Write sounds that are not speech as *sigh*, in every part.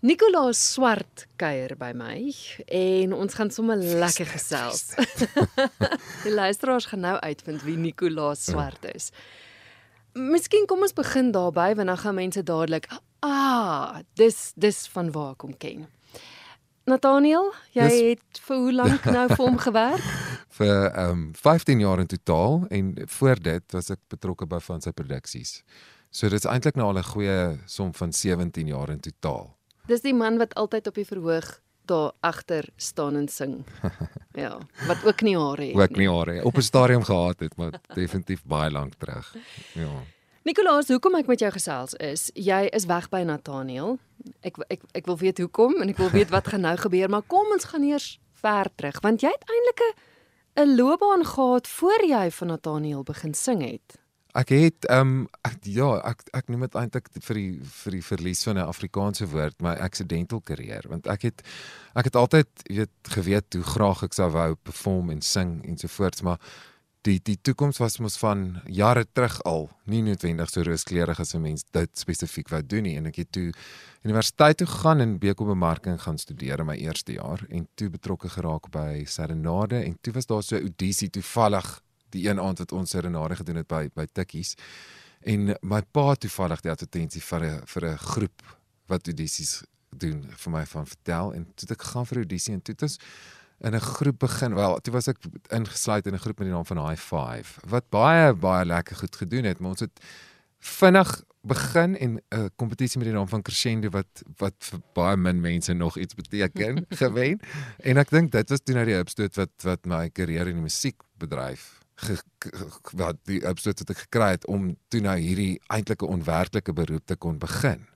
Nicolaas Swart kuier by my en ons gaan sommer lekker gesels. *laughs* Die luisteraars gaan nou uitvind wie Nicolaas Swart is. Miskien kom ons begin daarby want dan gaan mense dadelik ah, dis dis van waar ek hom ken. Nathaniel, jy Dis- het vir hoe lank nou vir hom *laughs* gewerk? vir ehm um, 15 jaar in totaal en voor dit was ek betrokke by van sy produksies. So dit is eintlik nou al 'n goeie som van 17 jaar in totaal. Dis die man wat altyd op die verhoog daar agter staan en sing. *laughs* Ja, wat ook nie hare het. Ook nie hare op 'n stadium gehad het, maar *laughs* definitief baie lank terug. Ja. Nikolaas, hoekom ek met jou gesels is, jy is weg by Nathaniel. Ek ek ek wil weet hoekom en ek wil weet wat gaan nou *laughs* gebeur, maar kom ons gaan eers ver terug want jy het eintlik 'n 'n loopbaan gehad voor jy van Nathaniel begin sing het. Ek het ehm um, ek, ja, ek ek noem dit eintlik vir die vir die verlies van 'n Afrikaanse woord, my accidental karier, want ek het ek het altyd weet geweet hoe graag ek sou wou perform en sing ensovoorts, maar die die toekoms was mos van jare terug al nie noodwendig so rooskleurig as 'n mens dit spesifiek wou doen nie. En ek het toe universiteit toe gaan en bekobemarking gaan studeer in my eerste jaar en toe betrokke geraak by Serenade en toe was daar so 'n audisie toevallig die een aand wat ons serenade gedoen het by by Tikkies. En my pa toevallig die advertensie vir 'n vir 'n groep wat audisies doen vir my van vertel en toe ek gegaan vir audisie en toe het ons in 'n groep begin. Wel, toe was ek ingesluit in 'n groep met die naam van High Five wat baie baie lekker goed gedoen het, maar ons het vinnig begin en 'n kompetisie met die naam van Crescendo wat wat vir baie min mense nog iets beteken *laughs* gewen. En ek dink dit was toe nou die opstoot wat wat my karier in die musiekbedryf ge, ge, wat die opstoot wat ek gekry het om toe nou hierdie eintlike onwerklike beroep te kon begin.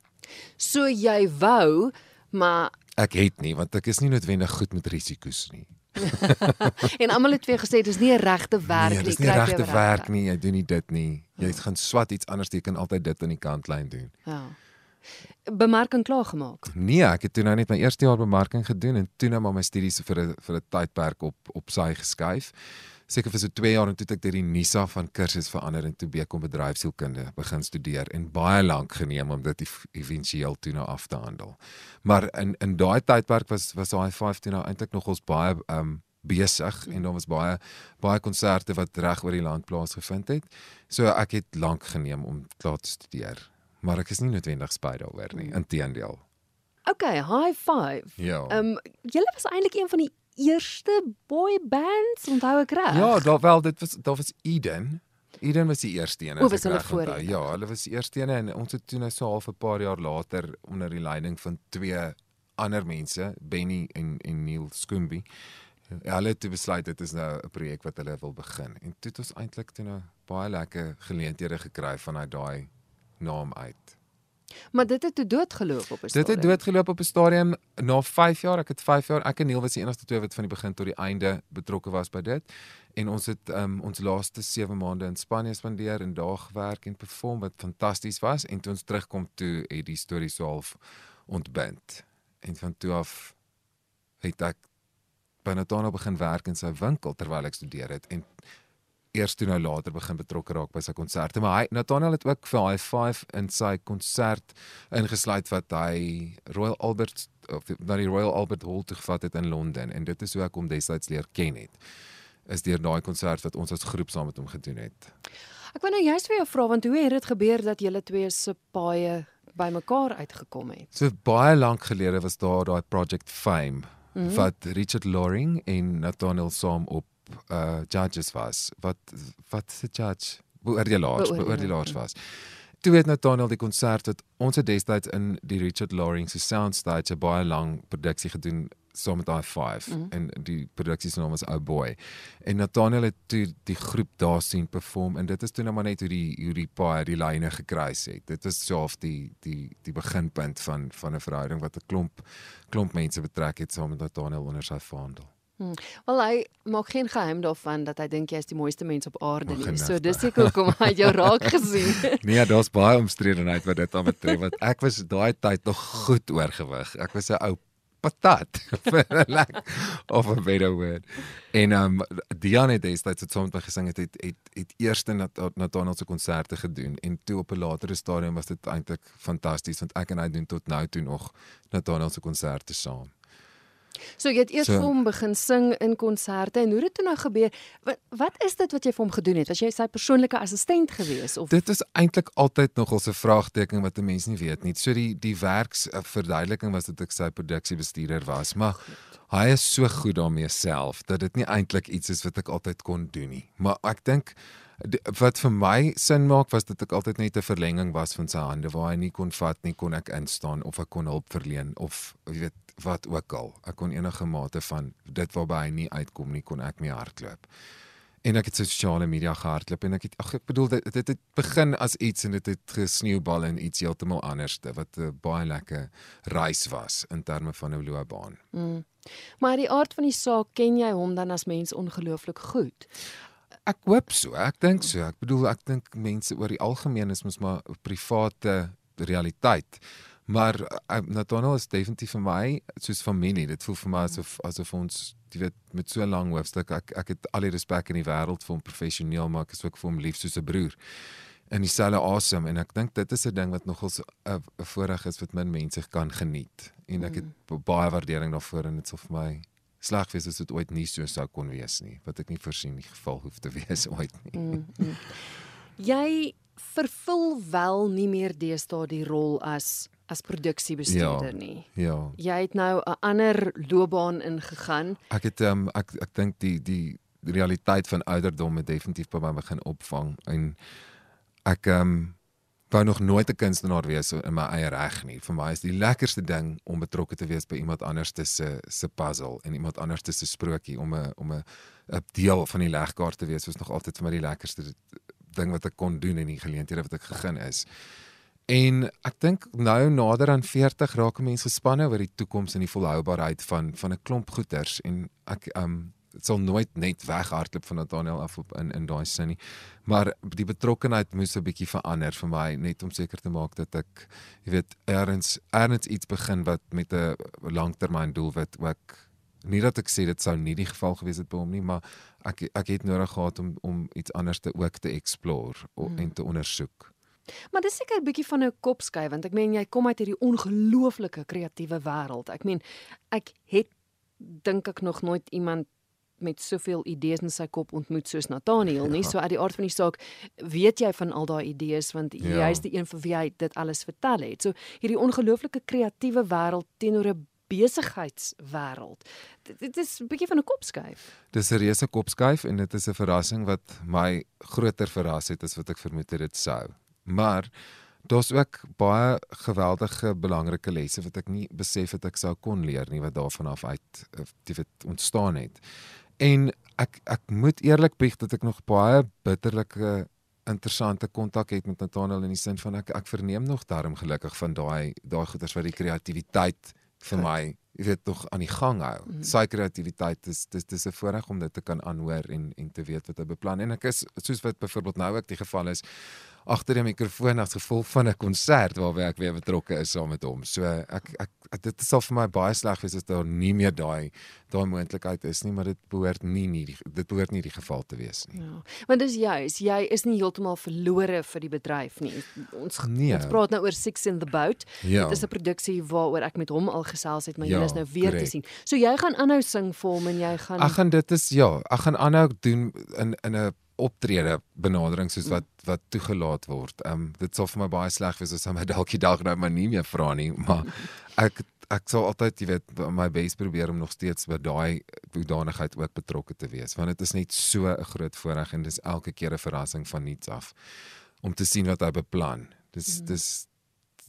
So jy wou, maar Ek het nie want ek is nie noodwendig goed met risiko's nie. *laughs* en almal het jou gesê dis nie 'n regte werk nee, nie. dis nie regte werk nie. Jy doen nie dit nie. Jy gaan swat iets anders, jy kan altyd dit aan die kantlyn doen. Ja. Bemarking klaar gemaak. Nee, ek het toe nou net my eerste jaar bemarking gedoen en toe nou maar my studies vir 'n vir 'n tydperk op op sy geskuif. Seker vir so 2 jaar en toe het ek deur die NISA van kursus verander en toe bekom bedryfsielkunde begin studeer en baie lank geneem om dit éventueel toe nou af te handel. Maar in in daai tydperk was was daai 15 nou eintlik nog ons baie um besig en daar was baie baie konserte wat reg oor die land plaasgevind het. So ek het lank geneem om klaar te studeer. Maar ek is nie noodwendig spyt daaroor nie. Inteendeel. Okay, high five. Ja. Ehm um, julle was eintlik een van die eerste boy bands, onthou ek reg? Ja, daar wel dit was daar was Eden. Eden was die eerste een. O, as was hulle voor onthou. Ja, hulle was die eerste een en ons het toe nou so half 'n paar jaar later onder die leiding van twee ander mense, Benny en en Neil Skumbi. Ja, hulle het besluit dit is nou 'n projek wat hulle wil begin. En toe het ons eintlik toe nou baie lekker geleenthede gekry vanuit daai naam uit. Maar dit het toe doodgeloop op 'n Dit het doodgeloop op 'n stadium na 5 jaar. Ek het 5 jaar. Ek en Neil was die enigste twee wat van die begin tot die einde betrokke was by dit. En ons het um, ons laaste 7 maande in Spanje spandeer en daar gewerk en perform wat fantasties was en toe ons terugkom toe het die storie so half ontbind. En van toe af het ek by Nathanael begin werk in sy winkel terwyl ek studeer het en eers toe nou later begin betrokke raak by sy konserte maar hy Nathanael het ook vir hy 5 in sy konsert ingesluit wat hy Royal Albert of na die Royal Albert Hall toe gevat het in Londen en dit is hoe ek hom destyds leer ken het is deur daai konsert wat ons as groep saam met hom gedoen het. Ek wou nou juist vir jou vra want hoe het dit gebeur dat julle twee se paaie bymekaar uitgekom het? So baie lank gelede was daar daai Project Fame mm -hmm. wat Richard Loring en Nathaniel saam op uh judges was. Wat wat se judge? Beoordelaars, Beoordelaar, beoordelaars ja. was. Toe het Nathaniel die konsert wat ons het destyds in die Richard Loring se soundstage 'n baie lang produksie gedoen saam met I5 mm -hmm. en die produksie se naam was Oh Boy. En Nathaniel het toe die groep daar sien perform en dit is toe nou maar net hoe die hoe die paai die lyne gekruis het. Dit was self die die die beginpunt van van 'n verhouding wat 'n klomp klomp mense betrek het saam met Nathaniel onder sy vaandel. Hm. Wel hy maak geen geheim daarvan dat hy dink jy is die mooiste mens op aarde nie. So dis seker hoekom hy jou *laughs* raak gesien. Nee, daar's baie omstredenheid wat dit aan betref want ek was daai tyd nog goed oorgewig. Ek was 'n ou patat *laughs* vir 'n lek of 'n better word. En um Diane destyds het soms gesing het het het, het eers Nat Nathanael se konserte gedoen en toe op 'n latere stadium was dit eintlik fantasties want ek en hy doen tot nou toe nog Nathanael se konserte saam. So jy het eers so, vir hom begin sing in konserte en hoe het dit toe nou gebeur? Wat wat is dit wat jy vir hom gedoen het? Was jy sy persoonlike assistent gewees of Dit is eintlik altyd nogal 'n vraagteken wat 'n mens nie weet nie. So die die werksverduideliking was dat ek sy produksiebestuurder was, maar hy is so goed daarmee self dat dit nie eintlik iets is wat ek altyd kon doen nie. Maar ek dink wat vir my sin maak was dat ek altyd net 'n verlenging was van sy hande waar hy nie kon vat nie, kon ek instaan of ek kon hulp verleen of jy weet wat ook al. Ek kon enige mate van dit waarby hy nie uitkom nie, kon ek mee hardloop. En ek het sosiale media gehardloop en ek het ag ek bedoel dit dit het begin as iets en dit het gesneeubal en iets heeltemal anderste wat 'n baie lekker reis was in terme van 'n loopbaan. Mm. Maar die aard van die saak ken jy hom dan as mens ongelooflik goed. Ek hoop so. Ek dink so. Ek bedoel ek dink mense oor die algemeen is mos maar private realiteit. Maar uh, Nathanael is definitief vir my soos familie. Dit voel vir my asof asof ons jy weet met so 'n lang hoofstuk ek ek het al die respek in die wêreld vir hom professioneel maar ek is ook vir hom lief soos 'n broer. In dieselfde asem en ek dink dit is 'n ding wat nogals 'n voorreg is wat min mense kan geniet. En ek het mm. baie waardering daarvoor en dit sal vir my sleg wees as dit ooit nie so sou kon wees nie, wat ek nie voorsien die geval hoef te *laughs* wees ooit nie. Mm, mm. Jy vervul wel nie meer deesdae die rol as as produksiebestuurder ja, nie. Ja. Jy het nou 'n ander loopbaan ingegaan. Ek het ehm um, ek ek dink die die realiteit van ouderdom het definitief by my begin opvang en ek ehm um, wou nog nooit 'n kunstenaar wees in my eie reg nie. Vir my is die lekkerste ding om betrokke te wees by iemand anders se se puzzle en iemand anders se sprokie om 'n om 'n 'n deel van die legkaart te wees was nog altyd vir my die lekkerste ding wat ek kon doen en die geleenthede wat ek gegee is. En ek dink nou nader aan 40 raak mense gespanne oor die toekoms en die volhoubaarheid van van 'n klomp goeders en ek um dit sal nooit net weghardloop van Nathaniel af op in in daai sin nie. Maar die betrokkenheid moes 'n bietjie verander vir my net om seker te maak dat ek jy weet erns erns iets begin wat met 'n langtermyn doelwit ook nie dat ek sê dit sou nie die geval gewees het by hom nie, maar ek ek het nodig gehad om om iets anders te ook te explore hmm. en te ondersoek. Maar dis seker 'n bietjie van 'n kopskuif want ek meen jy kom uit hierdie ongelooflike kreatiewe wêreld. Ek meen ek het dink ek nog nooit iemand met soveel idees in sy kop ontmoet soos Nathaniel nie. Ja. So uit die aard van die saak weet jy van al daai idees want ja. jy is die een vir wie hy dit alles vertel het. So hierdie ongelooflike kreatiewe wêreld teenoor 'n besigheidswêreld. Dit is 'n bietjie van 'n kopskuif. Dis 'n reuse kopskuif en dit is 'n verrassing wat my groter verras het as wat ek vermoed het dit sou. Maar daar's ook baie geweldige belangrike lesse wat ek nie besef het ek sou kon leer nie wat daarvan af uit eh, die wat ontstaan het. En ek ek moet eerlik bieg dat ek nog baie bitterlike interessante kontak het met Nathaniel in die sin van ek ek verneem nog daarom gelukkig van daai daai goeters wat die kreatiwiteit vir my jy weet tog aan die gang hou. Mm. Sy kreatiwiteit is dis dis 'n voorreg om dit te kan aanhoor en en te weet wat hy beplan en ek is soos wat byvoorbeeld nou ook die geval is agter die mikrofoon as gevolg van 'n konsert waarby ek weer betrokke is saam met hom. So ek ek dit sal vir my baie sleg wees as daar nie meer daai daai moontlikheid is nie, maar dit behoort nie nie die, dit behoort nie die geval te wees nie. Ja. Want dis juis, jy is nie heeltemal verlore vir die bedryf nie. Ons nee. ons praat nou oor Six in the Boat. Ja. Dit is 'n produksie waaroor ek met hom al gesels het, maar ja, jy is nou weer correct. te sien. So jy gaan aanhou sing vir hom en jy gaan Ek gaan dit is ja, ek gaan aanhou doen in in 'n optrede benadering soos wat wat toegelaat word. Ehm um, dit sal vir my baie sleg wees as hy my *laughs* dalk die dag nou maar nie meer vra nie, maar ek ek sal altyd, jy weet, my bes probeer om nog steeds by daai hoedanigheid ook betrokke te wees, want dit is net so 'n groot voorreg en dis elke keer 'n verrassing van niets af om te sien wat hy beplan. Dis mm. dis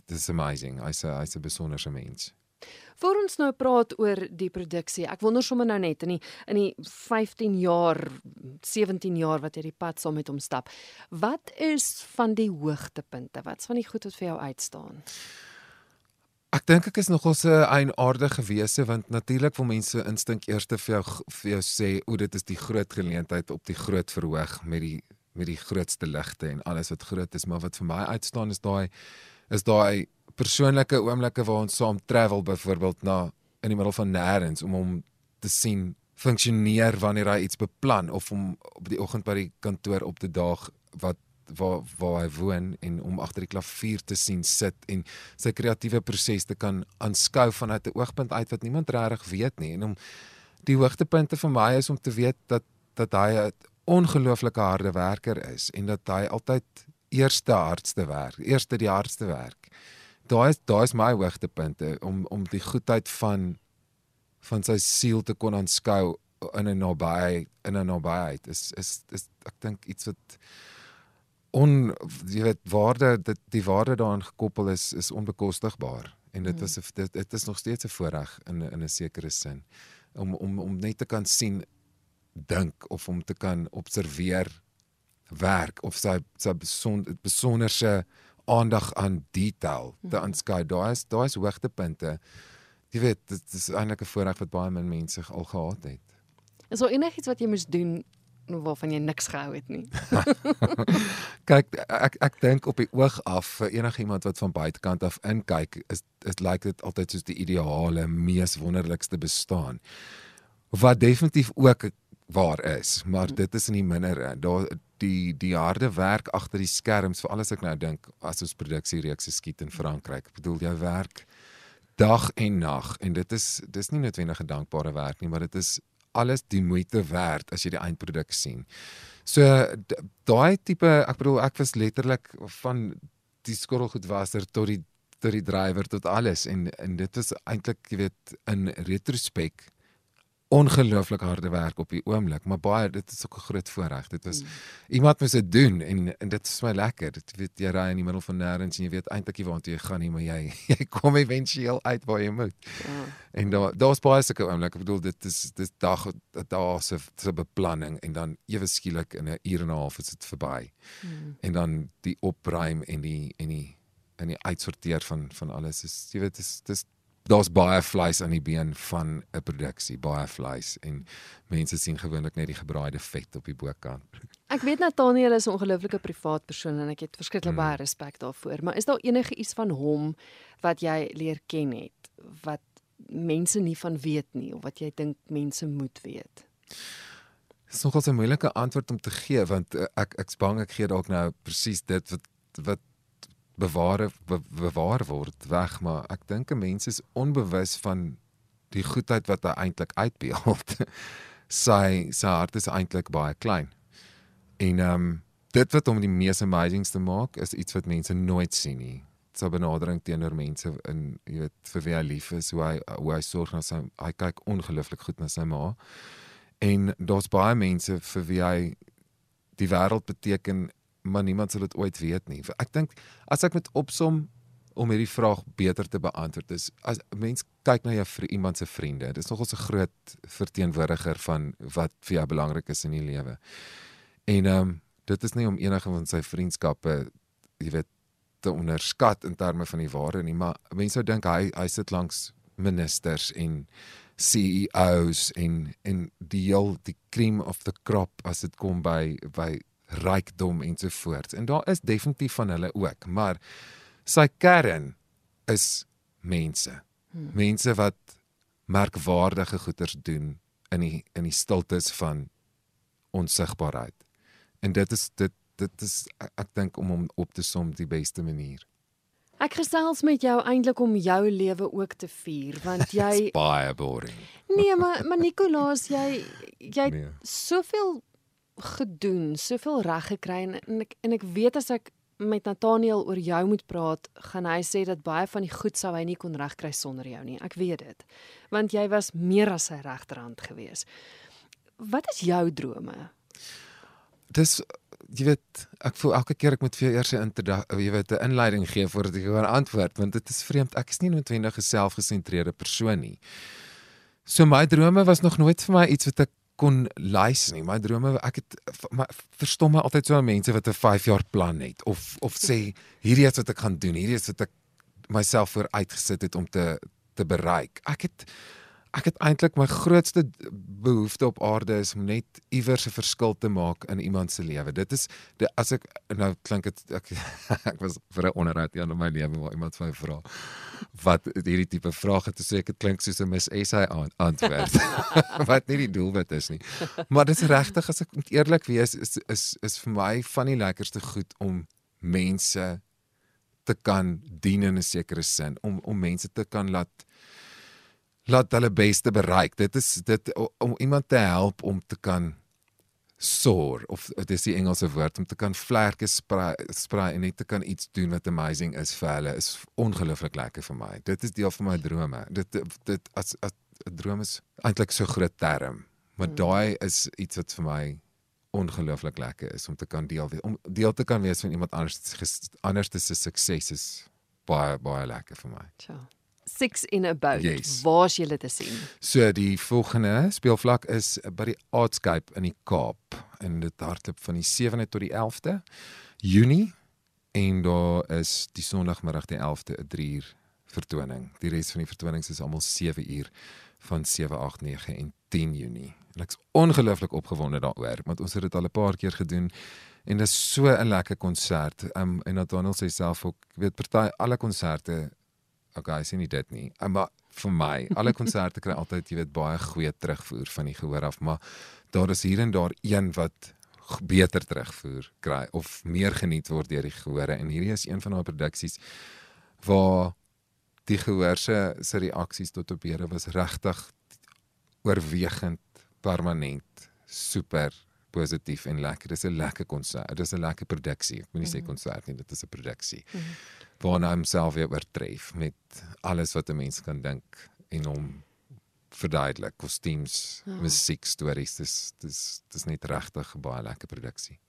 dis amazing. Hy's 'n hy's 'n besonderse mens. Voor ons nou praat oor die produksie. Ek wonder sommer nou net in die in die 15 jaar, 17 jaar wat jy die pad saam met hom stap. Wat is van die hoogtepunte? Wat's van die goed wat vir jou uitstaan? Ek dink ek is nogal 'n eienaardige wese want natuurlik wil mense instink eers te vir jou vir jou sê o dit is die groot geleentheid op die groot verhoog met die met die grootste ligte en alles wat groot is maar wat vir my uitstaan is daai is daai persoonlike oomblikke waar ons saam travel byvoorbeeld na in die middel van nêrens om hom te sien funksioneer wanneer hy iets beplan of om op die oggend by die kantoor op te daag wat waar waar hy woon en om agter die klavier te sien sit en sy kreatiewe proses te kan aanskou vanuit 'n oogpunt uit wat niemand regtig weet nie en om die hoogtepunte vir my is om te weet dat dat hy 'n ongelooflike harde werker is en dat hy altyd eerste hardste werk, eerste die hardste werk. Daai is daai is my hoogtepunte om om die goedheid van van sy siel te kon aanskou in 'n naby in 'n nabyheid is is is ek dink iets wat on jy weet waarde dit die waarde daaraan gekoppel is is onbekostigbaar. En dit was hmm. dit, dit is nog steeds 'n voorreg in in 'n sekere sin. Om om om net te kan sien dink of om te kan observeer werk of sy sy besonder besonderse aandag aan detail te hmm. aanskou daai is daai is hoogtepunte jy weet dit is eintlik 'n voorreg wat baie min mense al gehad het is daar enigiets wat jy moes doen waarvan jy niks gehou het nie. *laughs* Kyk, ek ek dink op die oog af vir enigiemand wat van buitekant af inkyk, is is lyk dit altyd soos die ideale, mees wonderlikste bestaan. Wat definitief ook waar is, maar dit is in die minder daar die die harde werk agter die skerms vir alles ek nou dink as ons produksiereekse skiet in Frankryk. Ek bedoel jy werk dag en nag en dit is dis nie noodwendig 'n dankbare werk nie, maar dit is alles die moeite werd as jy die eindproduk sien. So daai tipe ek bedoel ek was letterlik van die skottelgoedwasser tot die tot die drywer tot alles en en dit is eintlik jy weet in retrospek ongelooflik harde werk op die oomblik, maar baie dit is ook 'n groot voorreg. Dit was mm. iemand moes dit doen en en dit is my lekker. Dit weet jy ry in die middel van nêrens en jy weet eintlik nie waartoe jy gaan nie, maar jy *laughs* jy kom éventueel uit waar jy moet. Ja. En daar daar's baie sulke oomblikke. Ek bedoel dit is dit dag daar se se beplanning en dan ewe skielik in 'n uur en 'n half is dit verby. Mm. En dan die opruim en die en die en die uitsorteer van van alles is jy weet dis dis daar's baie vleis aan die been van 'n produksie, baie vleis en mense sien gewoonlik net die gebraaide vet op die bokant. Ek weet Nathaniel is 'n ongelooflike privaat persoon en ek het verskriklik mm. baie respek daarvoor, maar is daar enige iets van hom wat jy leer ken het wat mense nie van weet nie of wat jy dink mense moet weet? Dit is nogal 'n moeilike antwoord om te gee want uh, ek ek's bang ek gee dalk nou presies dit wat wat bewaar be, bewaar word weg maar ek dink 'n mens is onbewus van die goedheid wat hy eintlik uitbeeld. *laughs* Sy sy hart is eintlik baie klein. En ehm um, dit wat hom die mees amazings te maak is iets wat mense nooit sien nie. Sy benadering teenoor mense in jy weet vir wie hy lief is hoe hy hoe hy sorg na sy hy kyk ongelooflik goed na sy ma. En daar's baie mense vir wie hy die wêreld beteken maar niemand sal dit ooit weet nie. Ek dink as ek met opsom om hierdie vraag beter te beantwoord is as mens kyk na jou vir iemand se vriende, dis nogals 'n groot verteenwoordiger van wat vir jou belangrik is in die lewe. En ehm um, dit is nie om enige van sy vriendskappe jy weet te onderskat in terme van die waarde nie, maar mense sou dink hy hy sit langs ministers en CEOs en en die heel die cream of the crop as dit kom by by rykdom ensovoorts. En daar is definitief van hulle ook, maar sy kern is mense. Hmm. Mense wat merkwaardige goeders doen in die in die stiltes van onsigbaarheid. En dit is dit dit is ek, ek dink om hom op te som die beste manier. Ek gesels met jou eintlik om jou lewe ook te vier want *laughs* jy baie boring. Nee, maar maar Nicolaas, jy jy nee. soveel gedoen, soveel reg gekry en, en ek en ek weet as ek met Nathaniel oor jou moet praat, gaan hy sê dat baie van die goed sou hy nie kon regkry sonder jou nie. Ek weet dit. Want jy was meer as sy regterhand gewees. Wat is jou drome? Dis jy weet, ek voel elke keer ek moet vir jou eers 'n jy weet 'n inleiding gee voordat ek kan antwoord want dit is vreemd. Ek is nie noodwendig 'n selfgesentreerde persoon nie. So my drome was nog nooit vir my iets wat ek kon luister nie. My drome ek het my verstom my altyd so aan mense wat 'n 5 jaar plan het of of sê hierdie is wat ek gaan doen. Hierdie is wat ek myself voor uitgesit het om te te bereik. Ek het ek het eintlik my grootste behoefte op aarde is om net iewers 'n verskil te maak in iemand se lewe. Dit is die, as ek nou klink dit ek *laughs* ek was vir 'n onderhoud hier in my lewe waar iemand my vra wat hierdie tipe vrae te sê dit klink soos 'n mis essay aan antwoord. *laughs* *laughs* wat nie die doelwit is nie. Maar dit is regtig as ek eerlik wees is is is vir my van die lekkerste goed om mense te kan dien in 'n sekere sin om om mense te kan laat laat hulle beste bereik. Dit is dit om iemand te help om te kan soar of dit is die Engelse woord om te kan vlerke sprei, sprei en net te kan iets doen wat amazing is vir hulle is ongelooflik lekker vir my. Dit is deel van my drome. Dit dit as 'n droom is eintlik so groot term, maar mm. daai is iets wat vir my ongelooflik lekker is om te kan deel wees, om deel te kan wees van iemand anders anders se sukses is baie baie lekker vir my. Ciao. 6 en about. Yes. Waar is julle te sien? So die volgende speelvlak is by die Artscape in die Kaap en dit hardloop van die 7de tot die 11de Junie en daar is die Sondagmiddag die 11de 'n 3 uur vertoning. Die res van die vertonings is almal 7 uur van 7, 8, 9 en 10 Junie. En ek's ongelooflik opgewonde daaroor want ons het dit al 'n paar keer gedoen en dit is so 'n lekker konsert. Um en Nathaniel sê self ook, weet party alle konserte okay, sien nie dit nie. Um, maar vir my, alle konserte kry altyd jy weet baie goeie terugvoer van die gehoor af, maar daar is hier en daar een wat beter terugvoer kry of meer geniet word deur die gehore en hierdie is een van daai produksies waar die gehoor se se reaksies tot op hede was regtig oorwegend permanent super positief en lekker. Dis 'n lekker konsert. Dis 'n lekker produksie. Ek moenie mm -hmm. sê mhm. konsert nie, dit is 'n produksie. Mm -hmm. Waarna homself weer oortref met alles wat 'n mens kan dink en hom verduidelik, kostuums, oh. musiek, stories. Dis dis dis net regtig 'n baie lekker produksie.